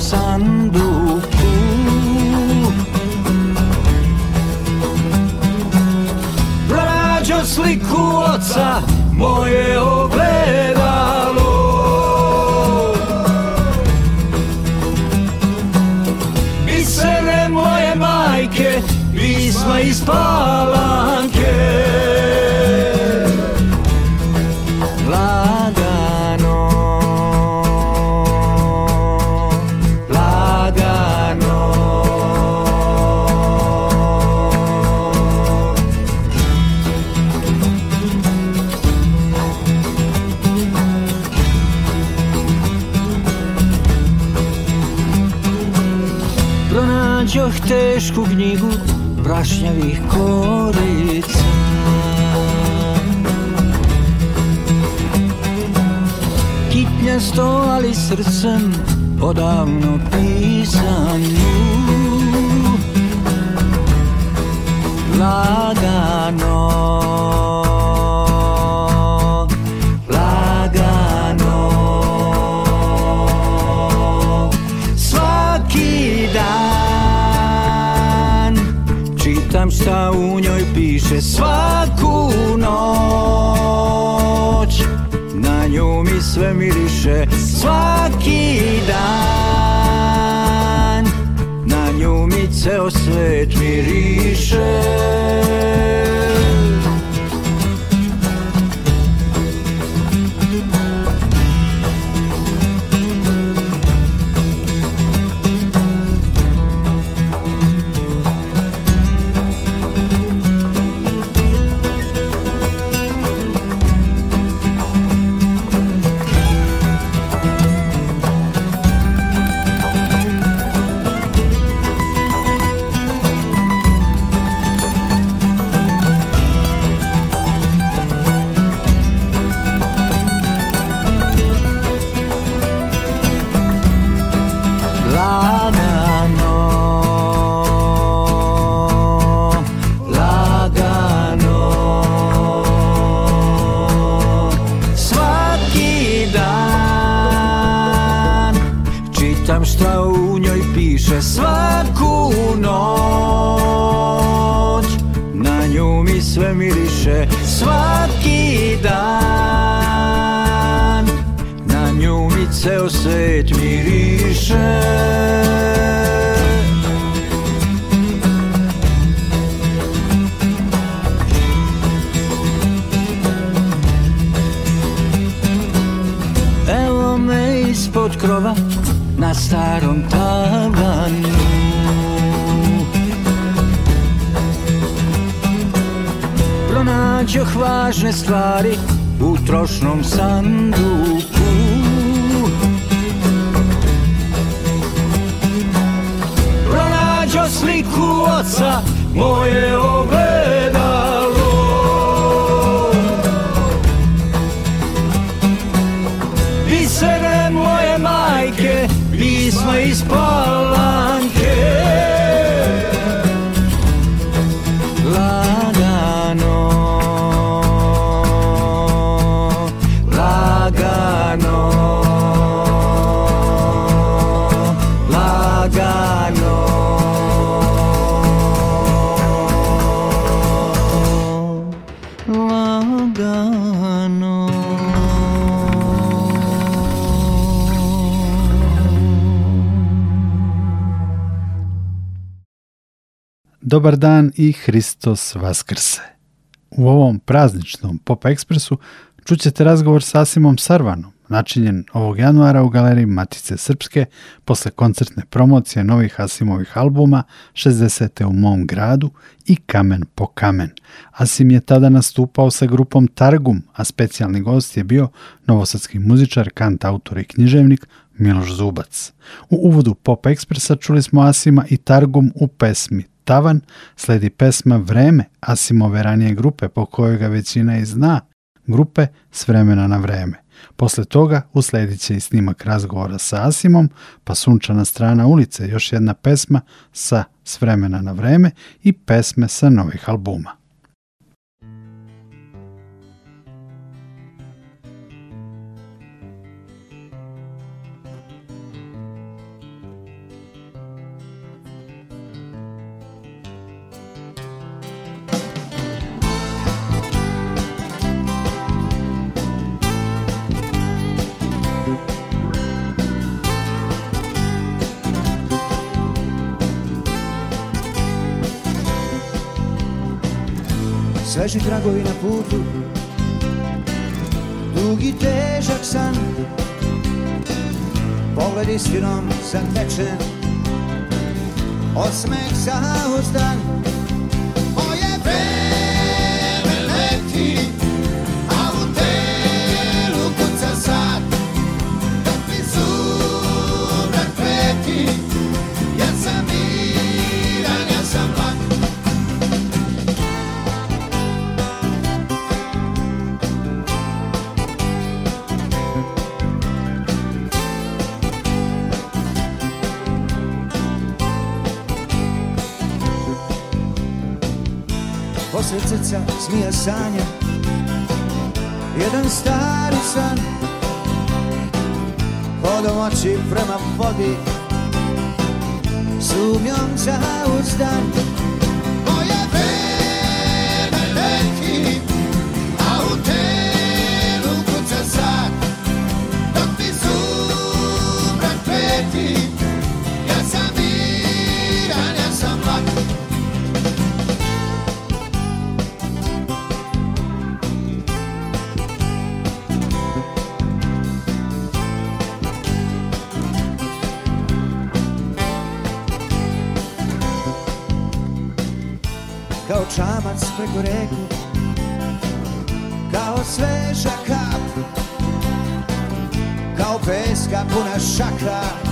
sun blue. mesto, ali srcem odavno pisanju Lagano Lagano Svaki dan Čitam šta u njoj piše Svaku noć Na nju mi sve miri Let me reach. svaki dan Na nju mi ceo svet miriše Evo me ispod krova na starom tavanu nađoh važne stvari u trošnom sanduku Pronađo sliku oca moje ogledalo Bisere moje majke pisma ispala dobar dan i Hristos Vaskrse. U ovom prazničnom Pop Ekspresu čućete razgovor sa Asimom Sarvanom, načinjen ovog januara u galeriji Matice Srpske posle koncertne promocije novih Asimovih albuma 60. u mom gradu i Kamen po kamen. Asim je tada nastupao sa grupom Targum, a specijalni gost je bio novosadski muzičar, kant, autor i književnik Miloš Zubac. U uvodu Pop Ekspresa čuli smo Asima i Targum u pesmi Tavan sledi pesma Vreme Asimove ranije grupe po kojoj ga većina i zna, grupe S vremena na vreme. Posle toga usledit će i snimak razgovora sa Asimom, pa Sunčana strana ulice, još jedna pesma sa S vremena na vreme i pesme sa novih albuma. sveži tragovi na putu Dugi težak san Pogled istinom zatečen Osmeh za ustan posrceca zmija sanja Jedan stari san Hodom oči prema vodi Sumnjom za uzdan cry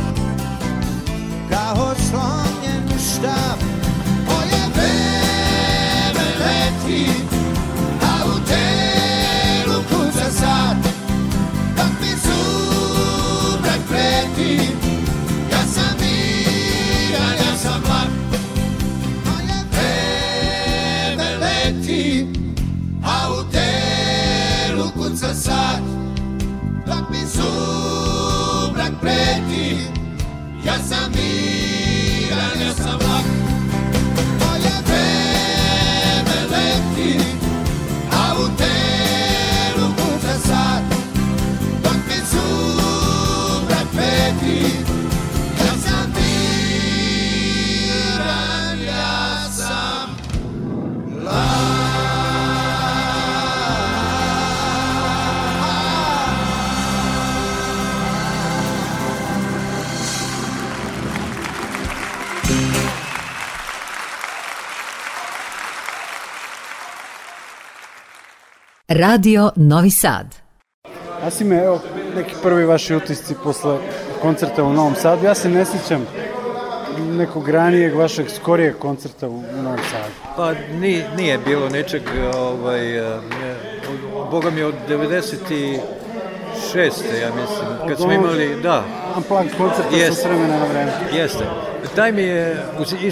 Radio Novi Sad. Asime, evo neki prvi vaši utisci posle koncerta u Novom Sadu. Ja se ne sjećam nekog ranijeg vašeg skorijeg koncerta u Novom Sadu. Pa ni, nije bilo nečeg, ovaj, e, ne, boga mi od 90 šeste, ja mislim. Kad smo imali, da. Unplugged koncert yes. sa vremena na vreme. Jeste. Taj mi je,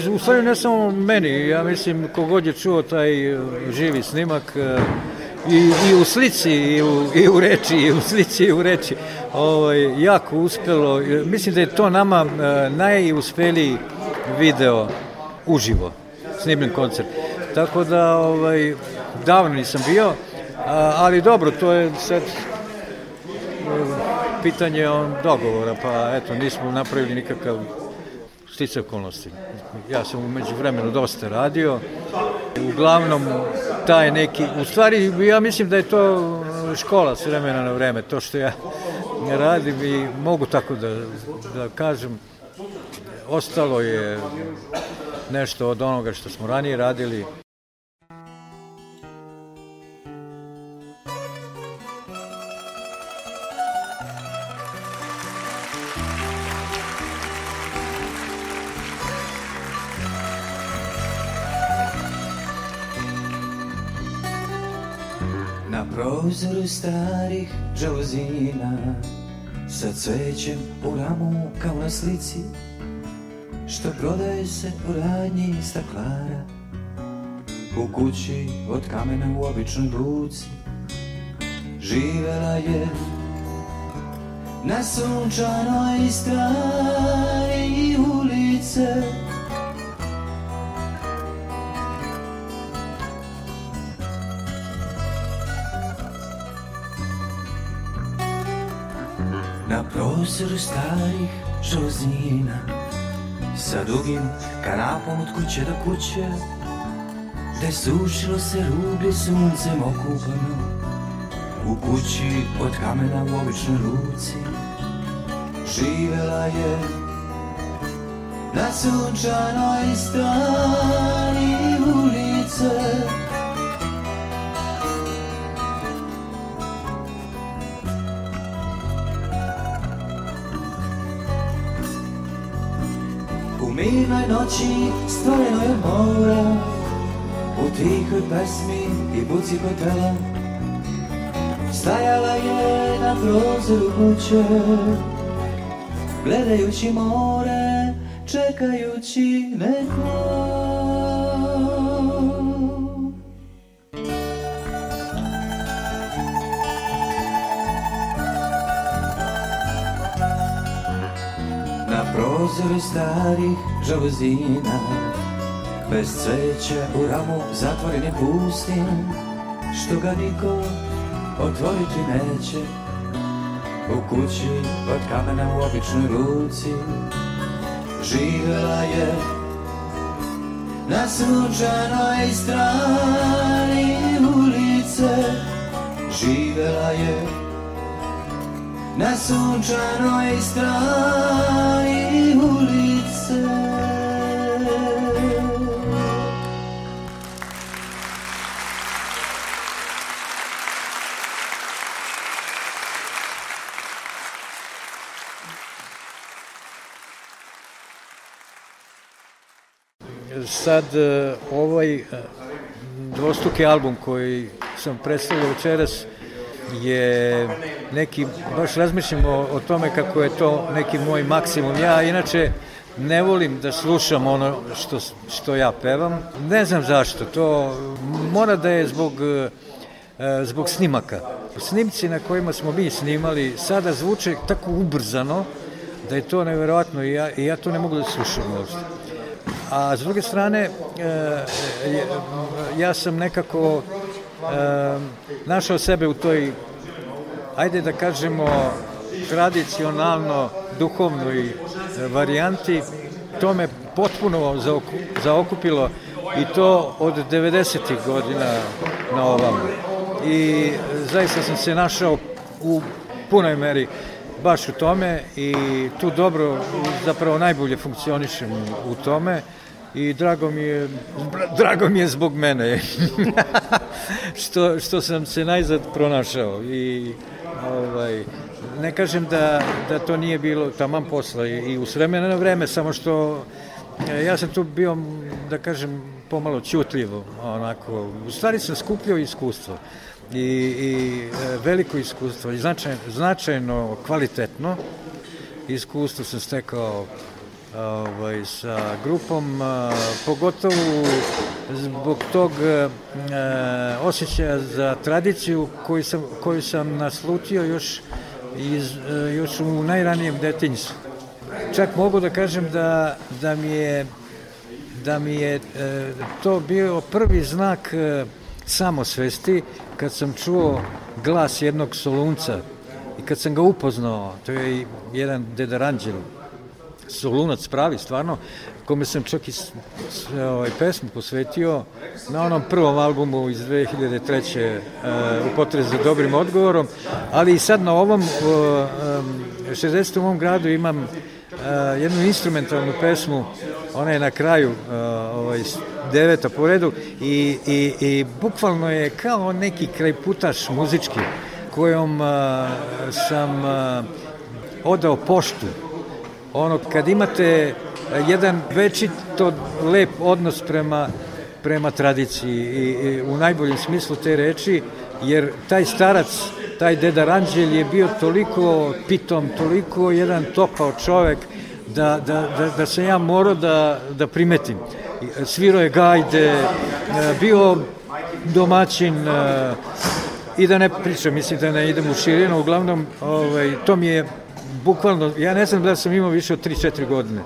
u, u stvari ne samo meni, ja mislim, kogod je čuo taj e, živi snimak, e, i, i u slici i u, i u reči i u slici i u reči ovaj, jako uspelo mislim da je to nama e, najuspeliji video uživo snimljen koncert tako da ovaj, davno nisam bio a, ali dobro to je sad e, pitanje on dogovora pa eto nismo napravili nikakav stice okolnosti. Ja sam umeđu vremenu dosta radio. Uglavnom, taj neki, u stvari ja mislim da je to e, škola s vremena na vreme, to što ja radim i mogu tako da, da kažem, ostalo je nešto od onoga što smo ranije radili. prozoru starih džaluzina Sa cvećem u ramu kao na slici Što prodaje se u radnji staklara U kući od kamena u običnoj buci Živela je na sunčanoj strani ulice nosili starih železina Sa dugim kanapom od kuće do kuće Gde sušilo se rublje suncem okupano U kući od kamena u običnoj ruci Živela je na sunčanoj strani ulice krive noći stvoreno je mora U tihoj pesmi i buci hotela Stajala je na prozoru kuće Gledajući more, čekajući nekog Prozore starih žalozina Bez cveća u ramu zatvorene je pustin Što ga niko otvoriti neće U kući od kamena u običnoj ruci Živela je na sunčanoj strani ulice Živela je na sunčanoj strani ulice. Sad e, ovaj e, dvostruki album koji sam predstavio večeras, je neki, baš razmišljam o, o tome kako je to neki moj maksimum. Ja inače ne volim da slušam ono što, što ja pevam. Ne znam zašto, to mora da je zbog e, zbog snimaka. Snimci na kojima smo mi snimali sada zvuče tako ubrzano da je to neverovatno i ja, i ja to ne mogu da slušam uopšte. A s druge strane, e, ja sam nekako Ehm, našao sebe u toj, ajde da kažemo, tradicionalno duhovnoj eh, varijanti. To me potpuno zaokupilo i to od 90. godina na ovam. I eh, zaista sam se našao u punoj meri baš u tome i tu dobro, zapravo najbolje funkcionišem u tome i drago mi je, drago mi je zbog mene što, što sam se najzad pronašao i ovaj, ne kažem da, da to nije bilo taman posla i, u s vremena na vreme, samo što e, ja sam tu bio, da kažem, pomalo ćutljivo, onako, u stvari sam skupljao iskustvo i, i e, veliko iskustvo i značajno, značajno kvalitetno iskustvo sam stekao ovaj, sa grupom, pogotovo zbog tog e, e, osjećaja za tradiciju koju sam, koju sam naslutio još, iz, e, još u najranijem detinjstvu. Čak mogu da kažem da, da mi je, da mi je e, to bio prvi znak e, samosvesti kad sam čuo glas jednog solunca i kad sam ga upoznao, to je jedan deda Ranđelov, Solunac pravi, stvarno, kome sam čak i ovaj, pesmu posvetio na onom prvom albumu iz 2003. Uh, e, u potrezi za dobrim odgovorom, ali i sad na ovom, uh, um, 60. u mom gradu imam uh, jednu instrumentalnu pesmu, ona je na kraju uh, ovaj, deveta po redu i, i, i bukvalno je kao neki krajputaš muzički kojom uh, sam uh, odao poštu ono kad imate e, jedan večito lep odnos prema prema tradiciji i, i u najboljem smislu te reči jer taj starac taj deda Ranđel je bio toliko pitom toliko jedan topao čovek da, da, da, da se ja morao da, da primetim svirao je gajde e, bio domaćin e, i da ne pričam mislim da ne idem u širinu uglavnom ovaj, to mi je bukvalno, ja ne znam da sam imao više od 3-4 godine,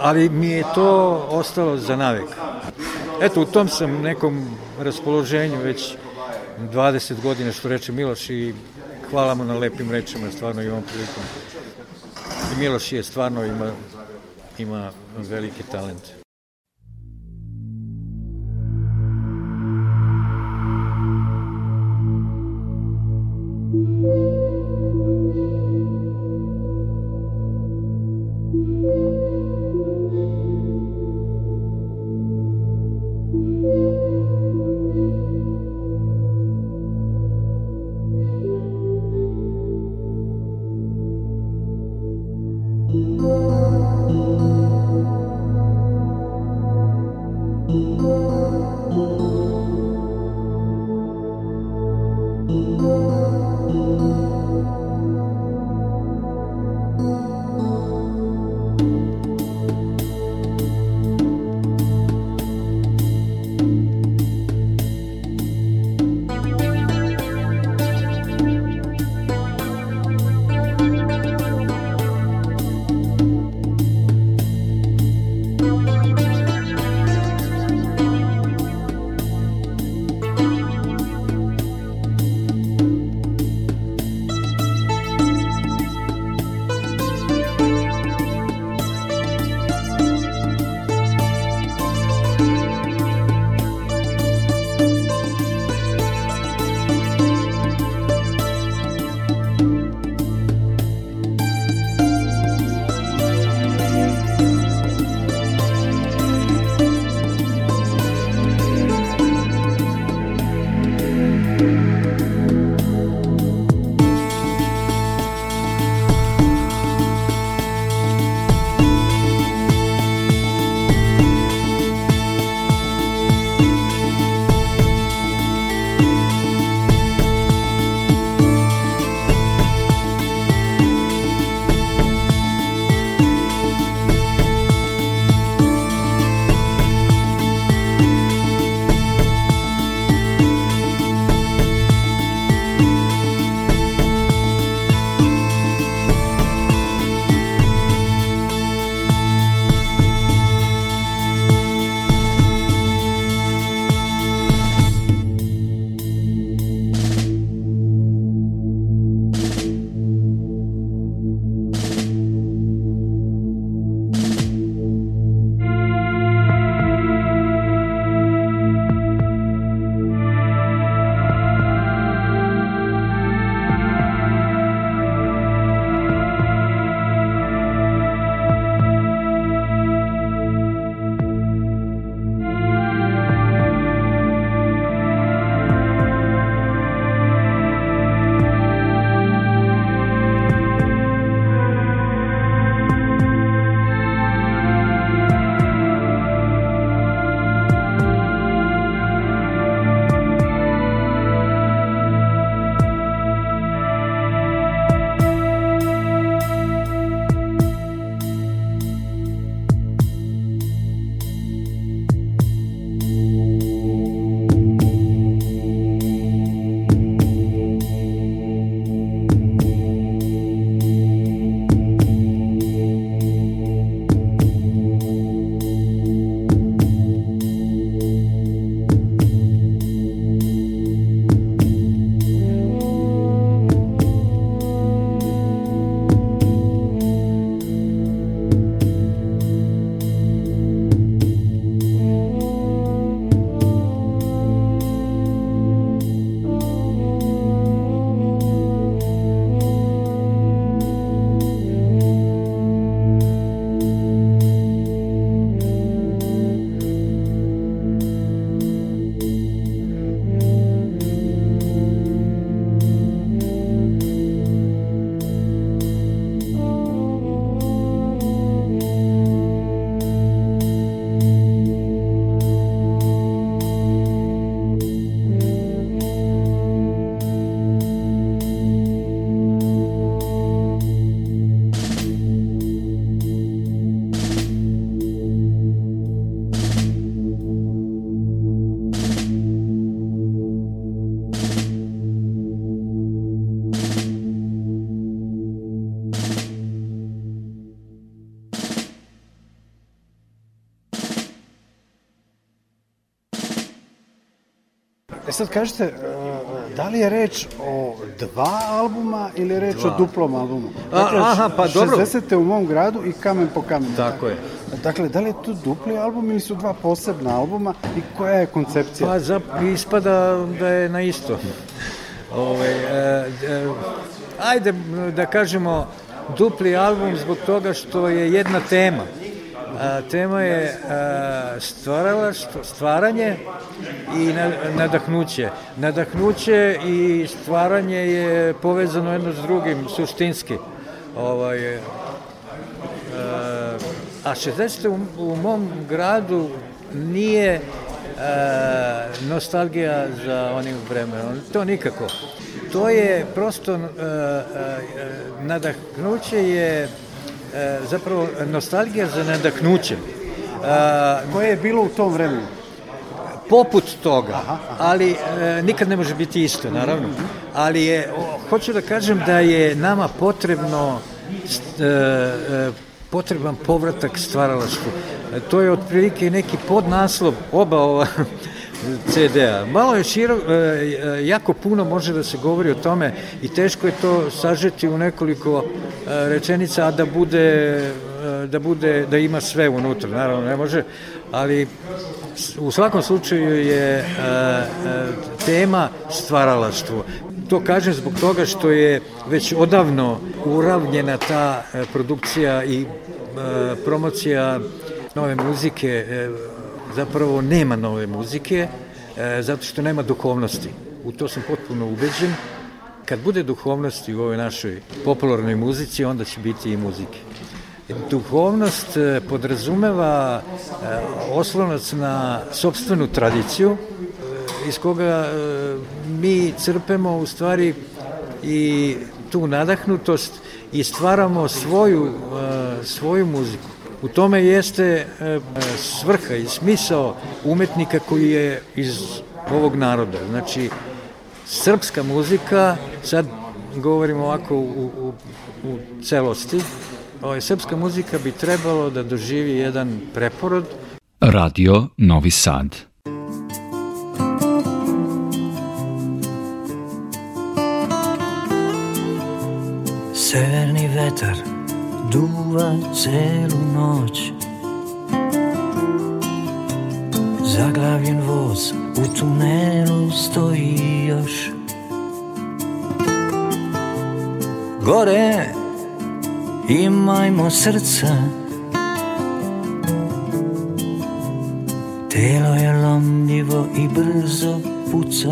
ali mi je to ostalo za navek. Eto, u tom sam nekom raspoloženju već 20 godina, što reče Miloš, i hvala mu na lepim rečima, stvarno imam prilikom. I Miloš je stvarno ima, ima veliki talent. thank you sad kažete, e, da li je reč o dva albuma ili je reč dva. o duplom albumu? Dakle, A, aha, pa 60. dobro. 60. te u mom gradu i kamen po kamen. Tako, tako je. Dakle, da li je to dupli album ili su dva posebna albuma i koja je koncepcija? Pa zap, ispada da je na isto. Ove, e, e, ajde da kažemo dupli album zbog toga što je jedna tema. A, tema je stvaralaštvo, stvaranje i nadahnuće. Nadahnuće i stvaranje je povezano jedno s drugim, suštinski. Ovaj, a, a 60. U, u mom gradu nije a, nostalgija za onim vremenom. To nikako. To je prosto a, a, nadahnuće je E, zapravo nostalgija za nadahnućem e, koje je bilo u tom vremenu poput toga, ali e, nikad ne može biti isto, naravno. Ali je, hoću da kažem da je nama potrebno e, potreban povratak stvaralaštvu. to je otprilike neki podnaslov oba ova CD-a. Malo je širo, e, e, jako puno može da se govori o tome i teško je to sažeti u nekoliko e, rečenica, a da bude da bude da ima sve unutra, naravno ne može, ali u svakom slučaju je tema stvaralaštvo. To kažem zbog toga što je već odavno uravnjena ta produkcija i promocija nove muzike zapravo nema nove muzike, e, zato što nema duhovnosti. U to sam potpuno ubeđen. Kad bude duhovnosti u ovoj našoj popularnoj muzici, onda će biti i muzike. Duhovnost e, podrazumeva e, oslonac na sobstvenu tradiciju iz koga mi crpemo u stvari i tu nadahnutost i stvaramo svoju, svoju muziku. U tome jeste e, svrha i smisao umetnika koji je iz ovog naroda. Znači, srpska muzika, sad govorimo ovako u, u, u celosti, ovaj, srpska muzika bi trebalo da doživi jedan preporod. Radio Novi Sad. Severni vetar duva celu noć Zaglavljen voz u tunelu stoji još Gore imajmo srca Telo je lomljivo i brzo puca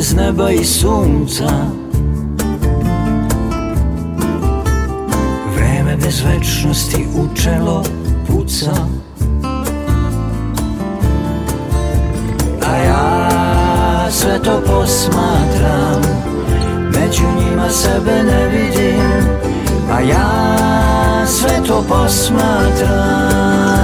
bez neba i sunca Vreme bez večnosti u čelo puca A ja sve to posmatram Među njima sebe ne vidim A ja sve to posmatram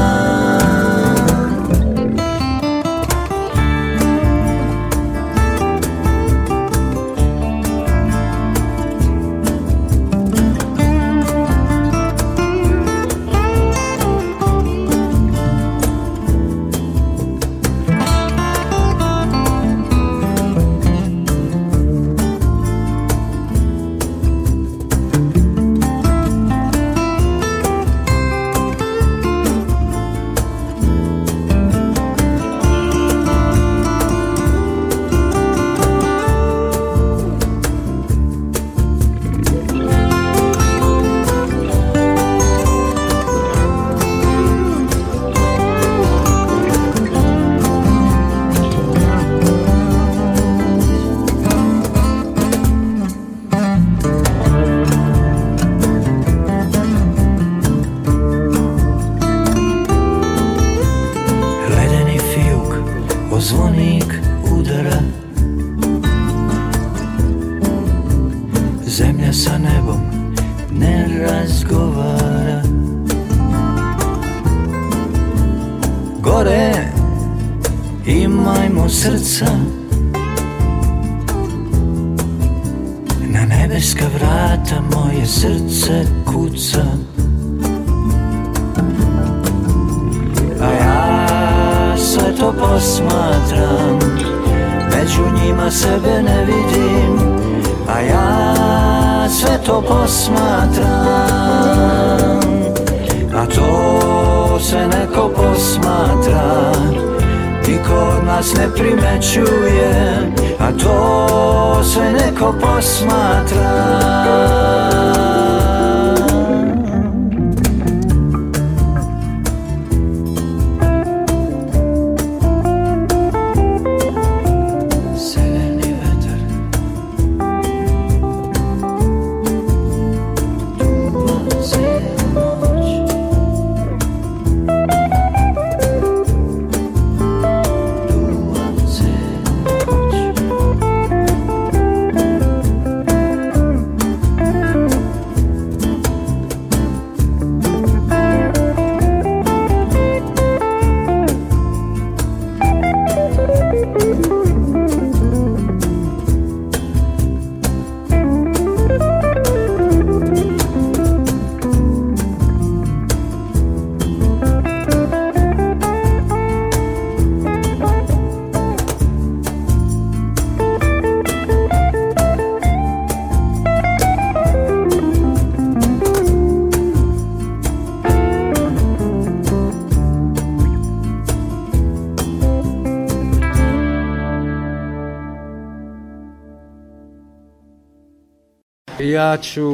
ja ću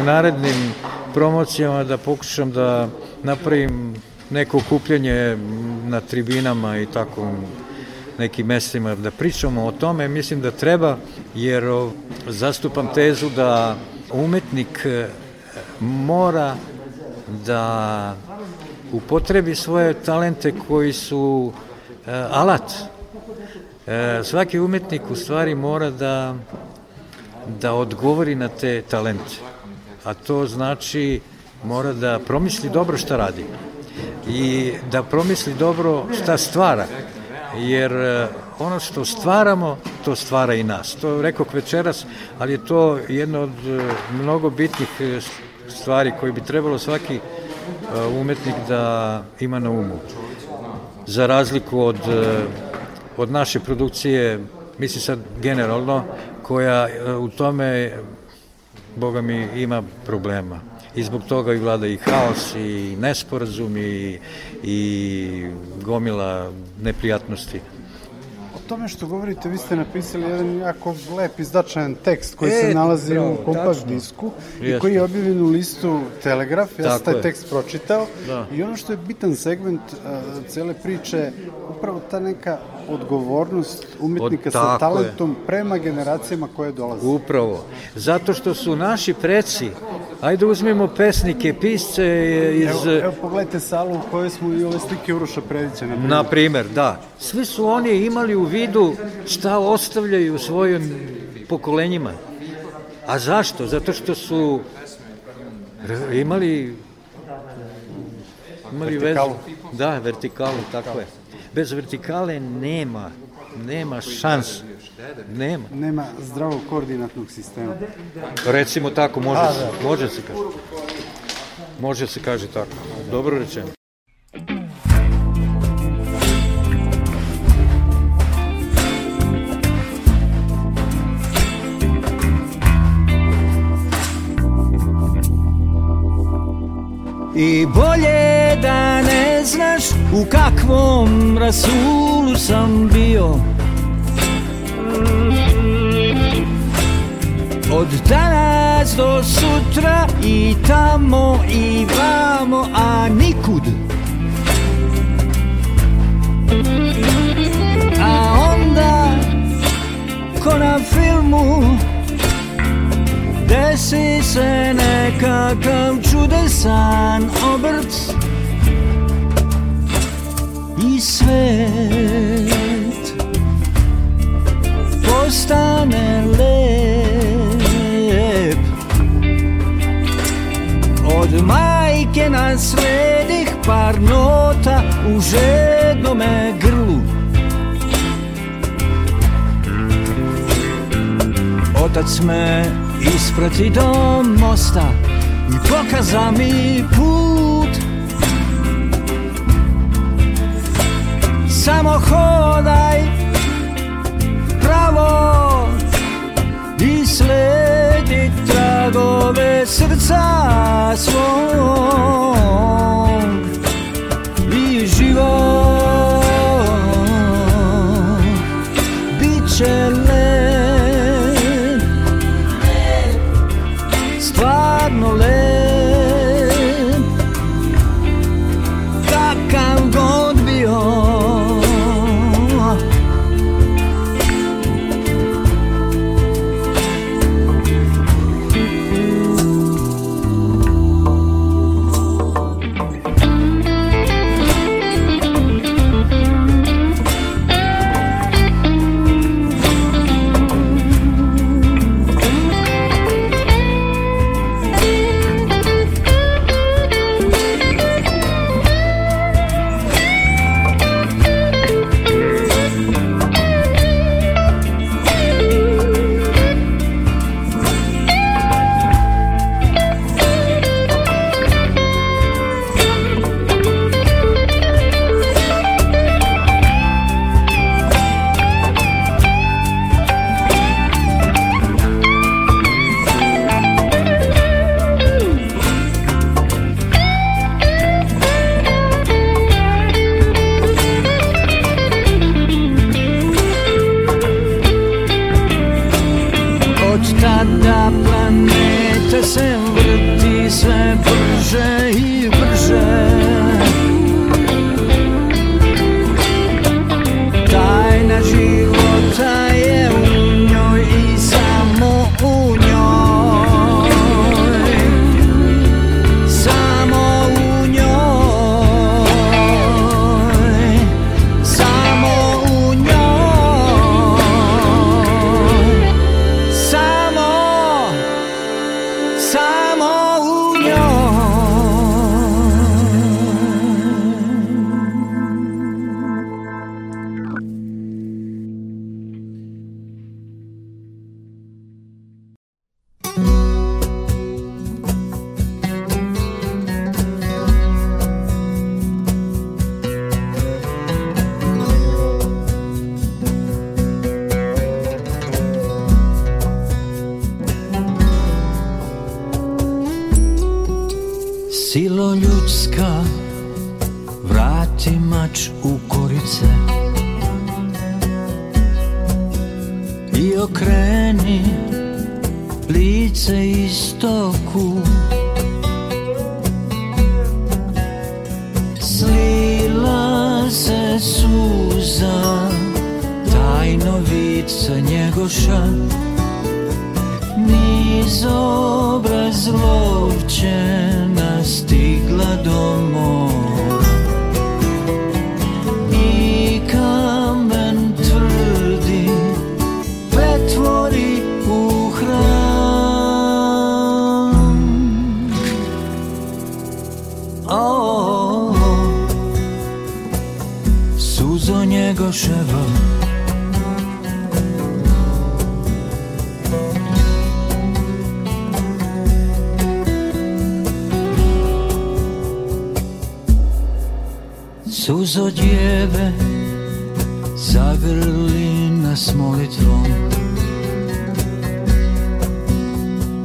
u narednim promocijama da pokušam da napravim neko kupljanje na tribinama i tako nekim mestima da pričamo o tome, mislim da treba, jer zastupam tezu da umetnik e, mora da upotrebi svoje talente koji su e, alat. E, svaki umetnik u stvari mora da da odgovori na te talente. A to znači mora da promisli dobro šta radi i da promisli dobro šta stvara jer e, ono što stvaramo, to stvara i nas. To rekao večeras, ali je to jedna od e, mnogo bitnih e, stvari koje bi trebalo svaki umetnik da ima na umu. Za razliku od, od naše produkcije, mislim sad generalno, koja e, u tome, boga mi, ima problema. I zbog toga i vlada i haos, i nesporazum, i, i gomila neprijatnosti O tome što govorite, vi ste napisali jedan jako lep i značajan tekst koji e, se nalazi bravo, u kompaš tačno. disku Jeste. i koji je objavljen u listu Telegraf. Ja sam taj je. tekst pročitao da. i ono što je bitan segment uh, cele priče, upravo ta neka odgovornost umetnika Od, sa talentom je. prema generacijama koje dolaze. Upravo. Zato što su naši preci, ajde uzmimo pesnike, pisce iz... Evo, evo pogledajte salu u kojoj smo i ove slike Uroša Predića. Na primer. na primer, da. Svi su oni imali u vidu šta ostavljaju svojim pokolenjima. A zašto? Zato što su imali imali vertikalu. vezu. Da, vertikalu, tako je bez vertikale nema, nema šans. Nema. Nema zdravog koordinatnog sistema. Recimo tako, može, se, da. može se kaže. Može se kaže tako. Dobro rečeno. I bolje je da ne znaš u kakvom rasulu sam bio Od danas do sutra i tamo i vamo, a nikud A onda, ko na filmu, desi se nekakav čudesan obrt svet postane lep Od majke nasledih par nota u žednome grlu Otac me isprati do mosta i pokaza mi put Samo hodaj pravo i sledi tragove srca svog i život bit će lica njegoša Niz obraz lovčena stigla dom uz odjeve Zagrli nas molitvom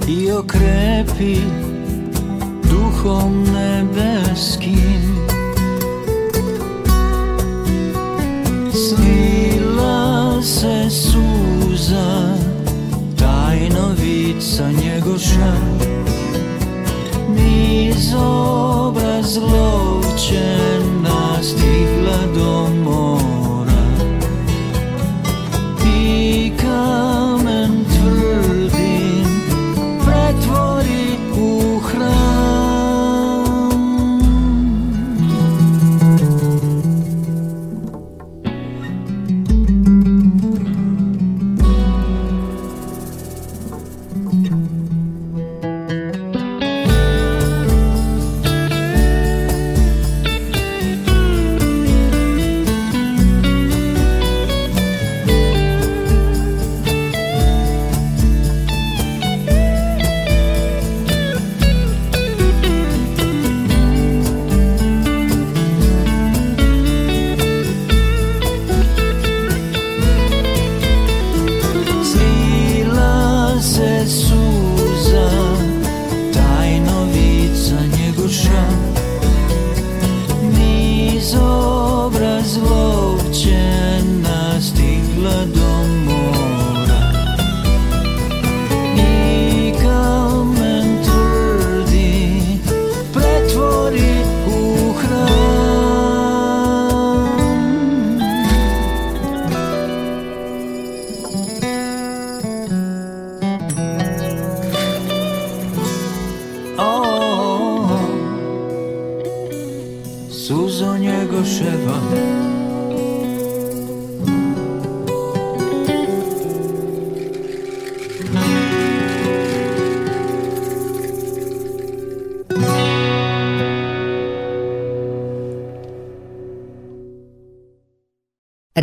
I okrepi duhom nebeskim Slila se suza Tajnovica njegoša Niz obraz lovčen ¡Gracias!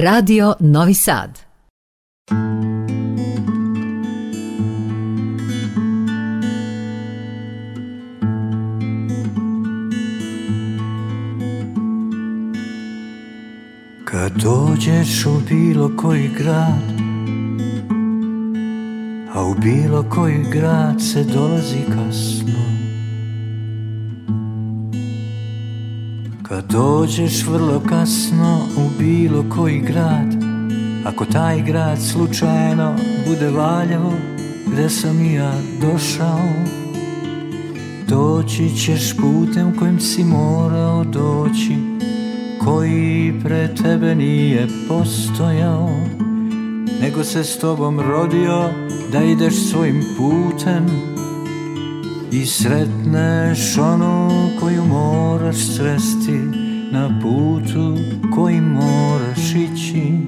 Radio Novi Sad. Kad dođeš u bilo koji grad A u bilo koji grad se dolazi kasno Kad dođeš vrlo kasno u bilo koji grad Ako taj grad slučajno bude valjao Gde sam i ja došao Doći ćeš putem kojim si morao doći Koji pre tebe nije postojao Nego se s tobom rodio da ideš svojim putem i sretneš onu koju moraš sresti na putu koji moraš ići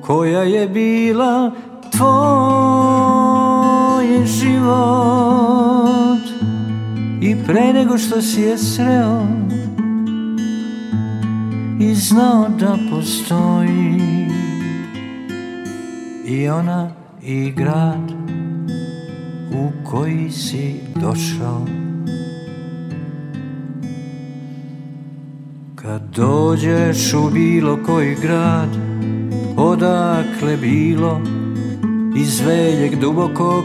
koja je bila tvoj život i pre nego što si je sreo i znao da postoji i ona i grad u koji si došao Kad dođeš u bilo koji grad Odakle bilo Iz veljeg dubokog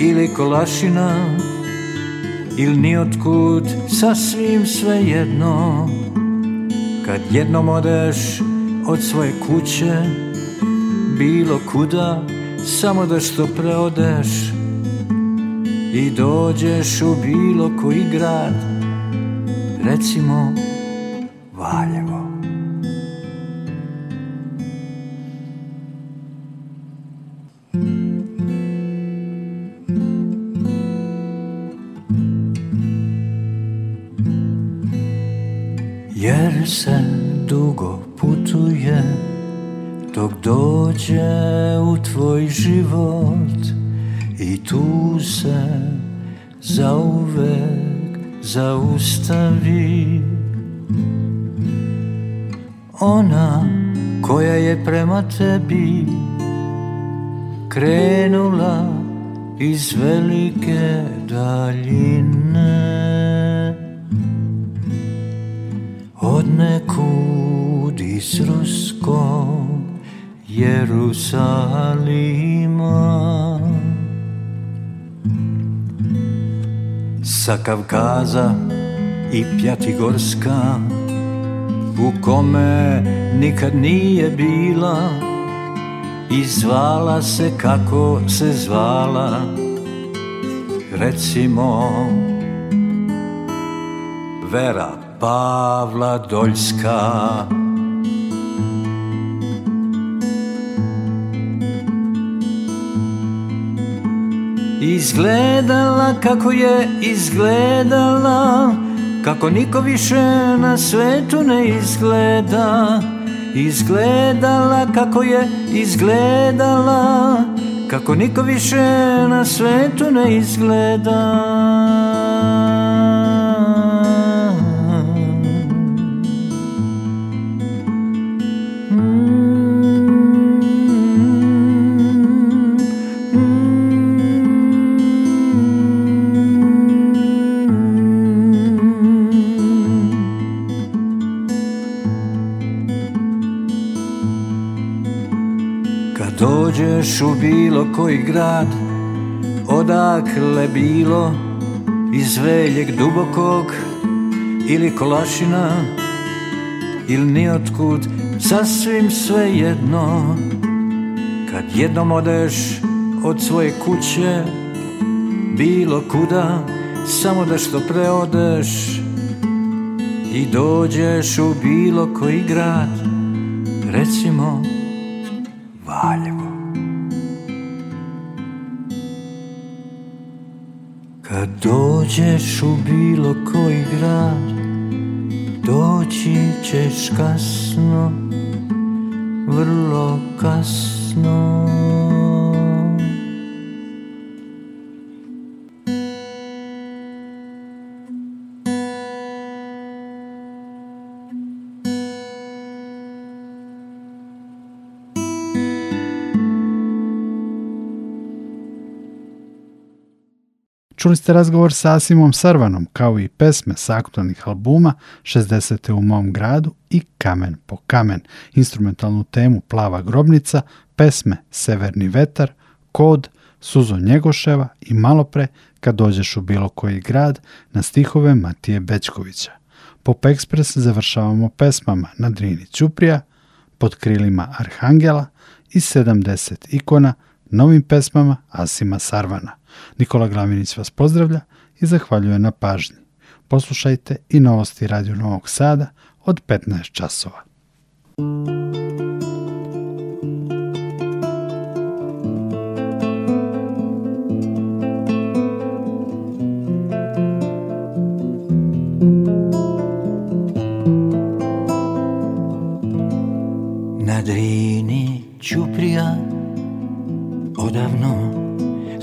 Ili kolašina Il nijotkud sasvim svejedno Kad jednom odeš od svoje kuće Bilo kuda samo da što preodeš i dođeš u bilo koji grad, recimo Valjevo. Jer se dugo putuje dok dođe u tvoj život I tu se zauvek zaustavi Ona koja je prema tebi Krenula iz velike daljine Od nekud iz Ruskog Jerusalima sa Kavkaza i Pjatigorska u kome nikad nije bila i zvala se kako se zvala recimo Vera Pavla Doljska izgledala kako je izgledala Kako niko više na svetu ne izgleda Izgledala kako je izgledala Kako niko više na svetu ne izgleda bilo koji grad Odakle bilo iz veljeg dubokog Ili kolašina ili nijotkud Sasvim sve jedno Kad jednom odeš od svoje kuće Bilo kuda samo da što preodeš I dođeš u bilo koji grad Recimo ćeš u bilo koji grad Doći ćeš kasno, vrlo kasno Čuli ste razgovor sa Asimom Sarvanom, kao i pesme sa aktualnih albuma 60. u mom gradu i Kamen po kamen, instrumentalnu temu Plava grobnica, pesme Severni vetar, Kod, Suzo Njegoševa i malopre Kad dođeš u bilo koji grad na stihove Matije Bečkovića. Pop Express završavamo pesmama na Drini Ćuprija, Pod krilima Arhangela i 70 ikona novim pesmama Asima Sarvana – Nikola Glaminić vas pozdravlja i zahvaljuje na pažnji. Poslušajte i novosti Radio Novog Sada od 15 časova.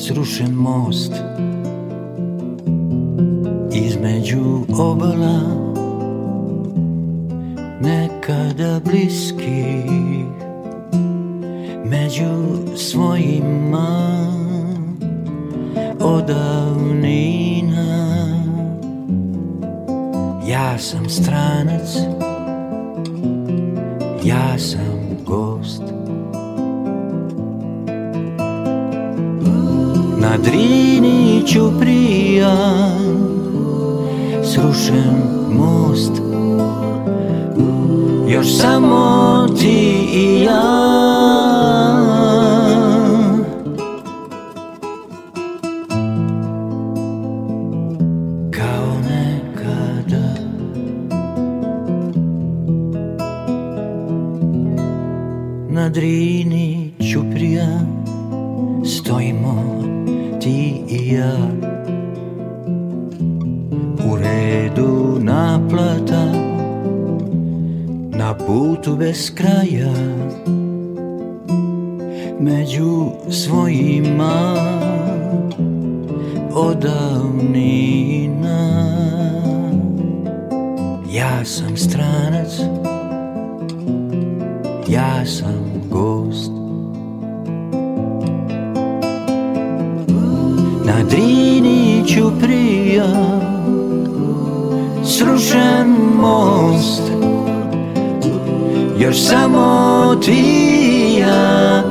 srušen most između obala nekada bliski među svojima odavnina ja sam stranac ja sam Мадрини и Срушим мост Još samo ti i ja i ja U redu naplata Na putu bez kraja Među svojima Odavnina Ja sam stranac Ja sam gost Na Drini ću prija Srušen most Još samo ti ja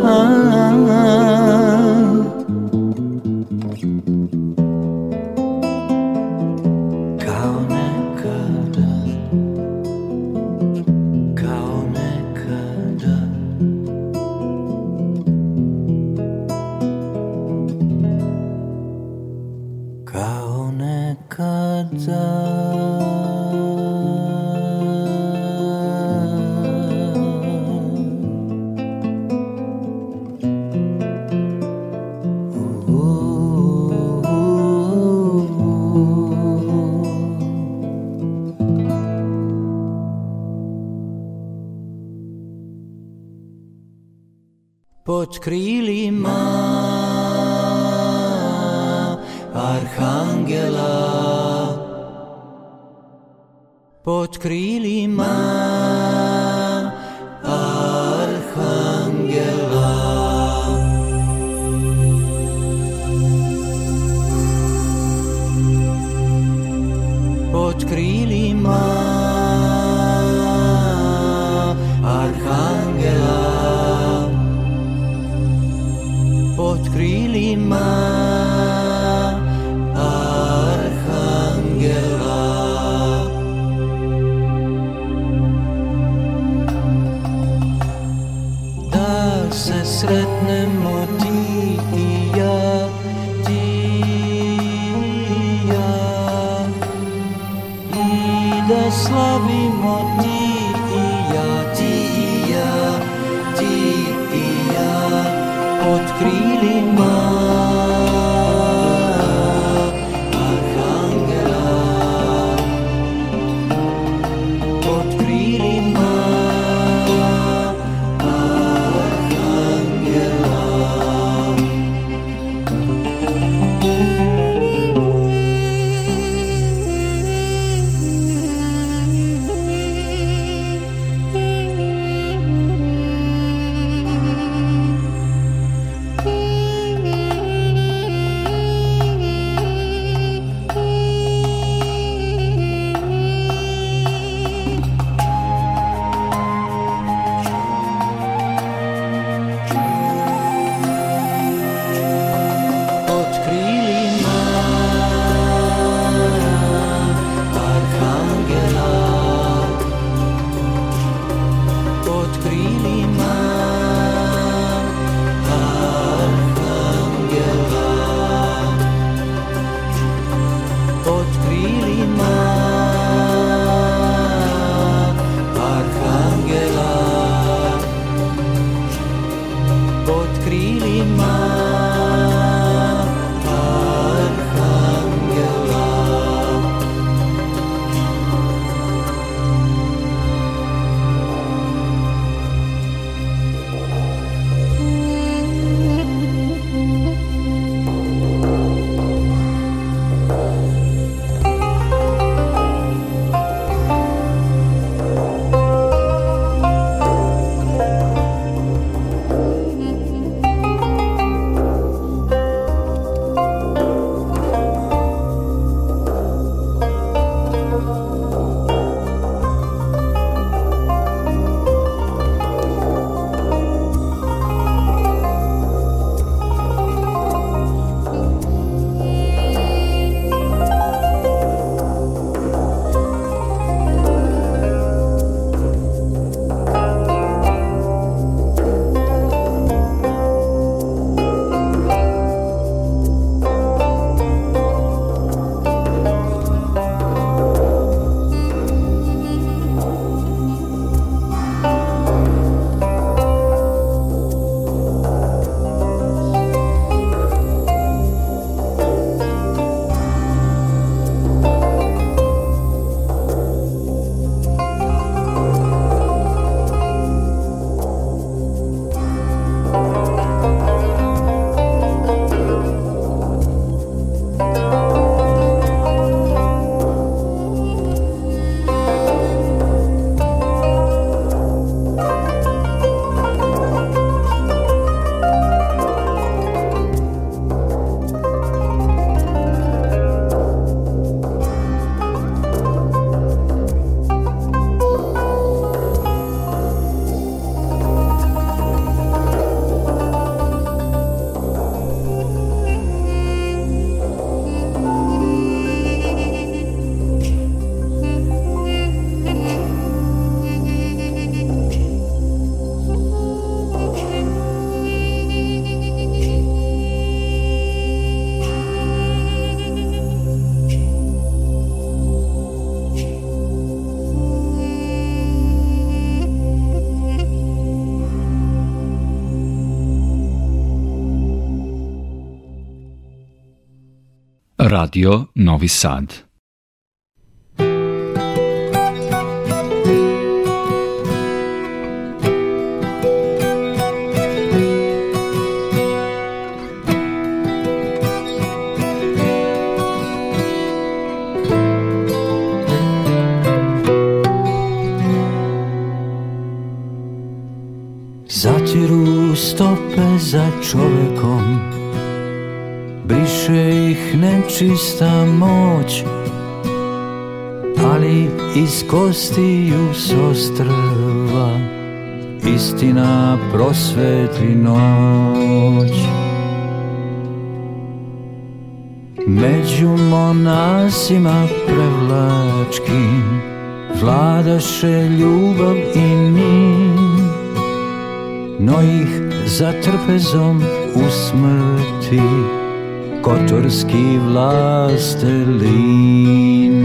Radio Novi Sad. čista moć Ali iz kostiju sostrva Istina prosveti noć Među monasima prevlačkim Vladaše ljubav i mir No ih za trpezom u smrti kočorský vlastelín.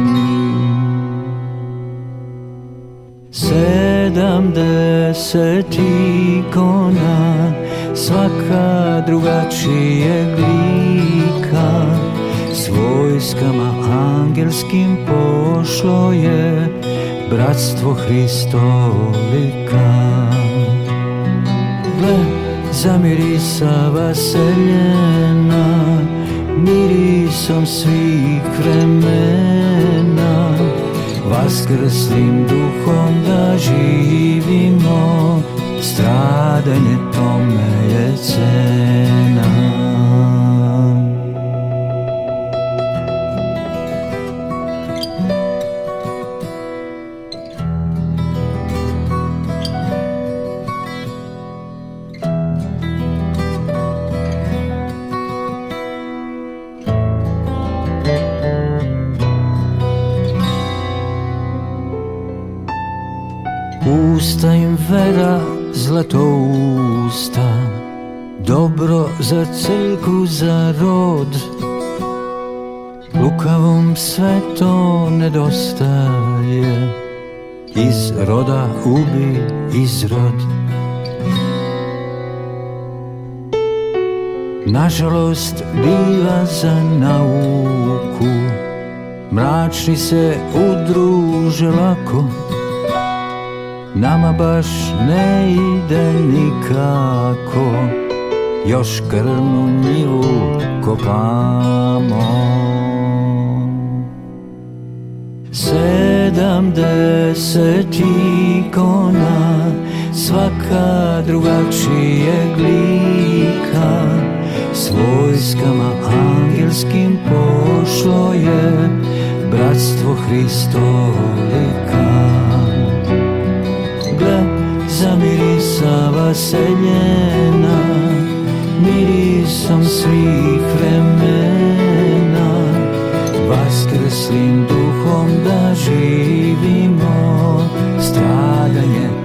Sedamdeseti ikona, svaka drugačijeg lika, s vojskama angelskim pošlo je bratstvo Hristolika. Gle, zamirisava se ljena, mirisom svih vremena Vaskrslim duhom da živimo Stradanje tome je cena Osta im vera, zlato usta Dobro za crku, za rod Lukavom sve to nedostaje Iz roda ubi izrod Nažalost biva za nauku Mračni se udruže lako Nama baš ne ide nikako Još krvnu njivu kopamo Sedamdeset ikona Svaka drugačijeg lika S vojskama angelskim pošlo je Bratstvo Hristolika zamirisava se njena Mirisom svih vremena Vaskrslim duhom da živimo Stradanje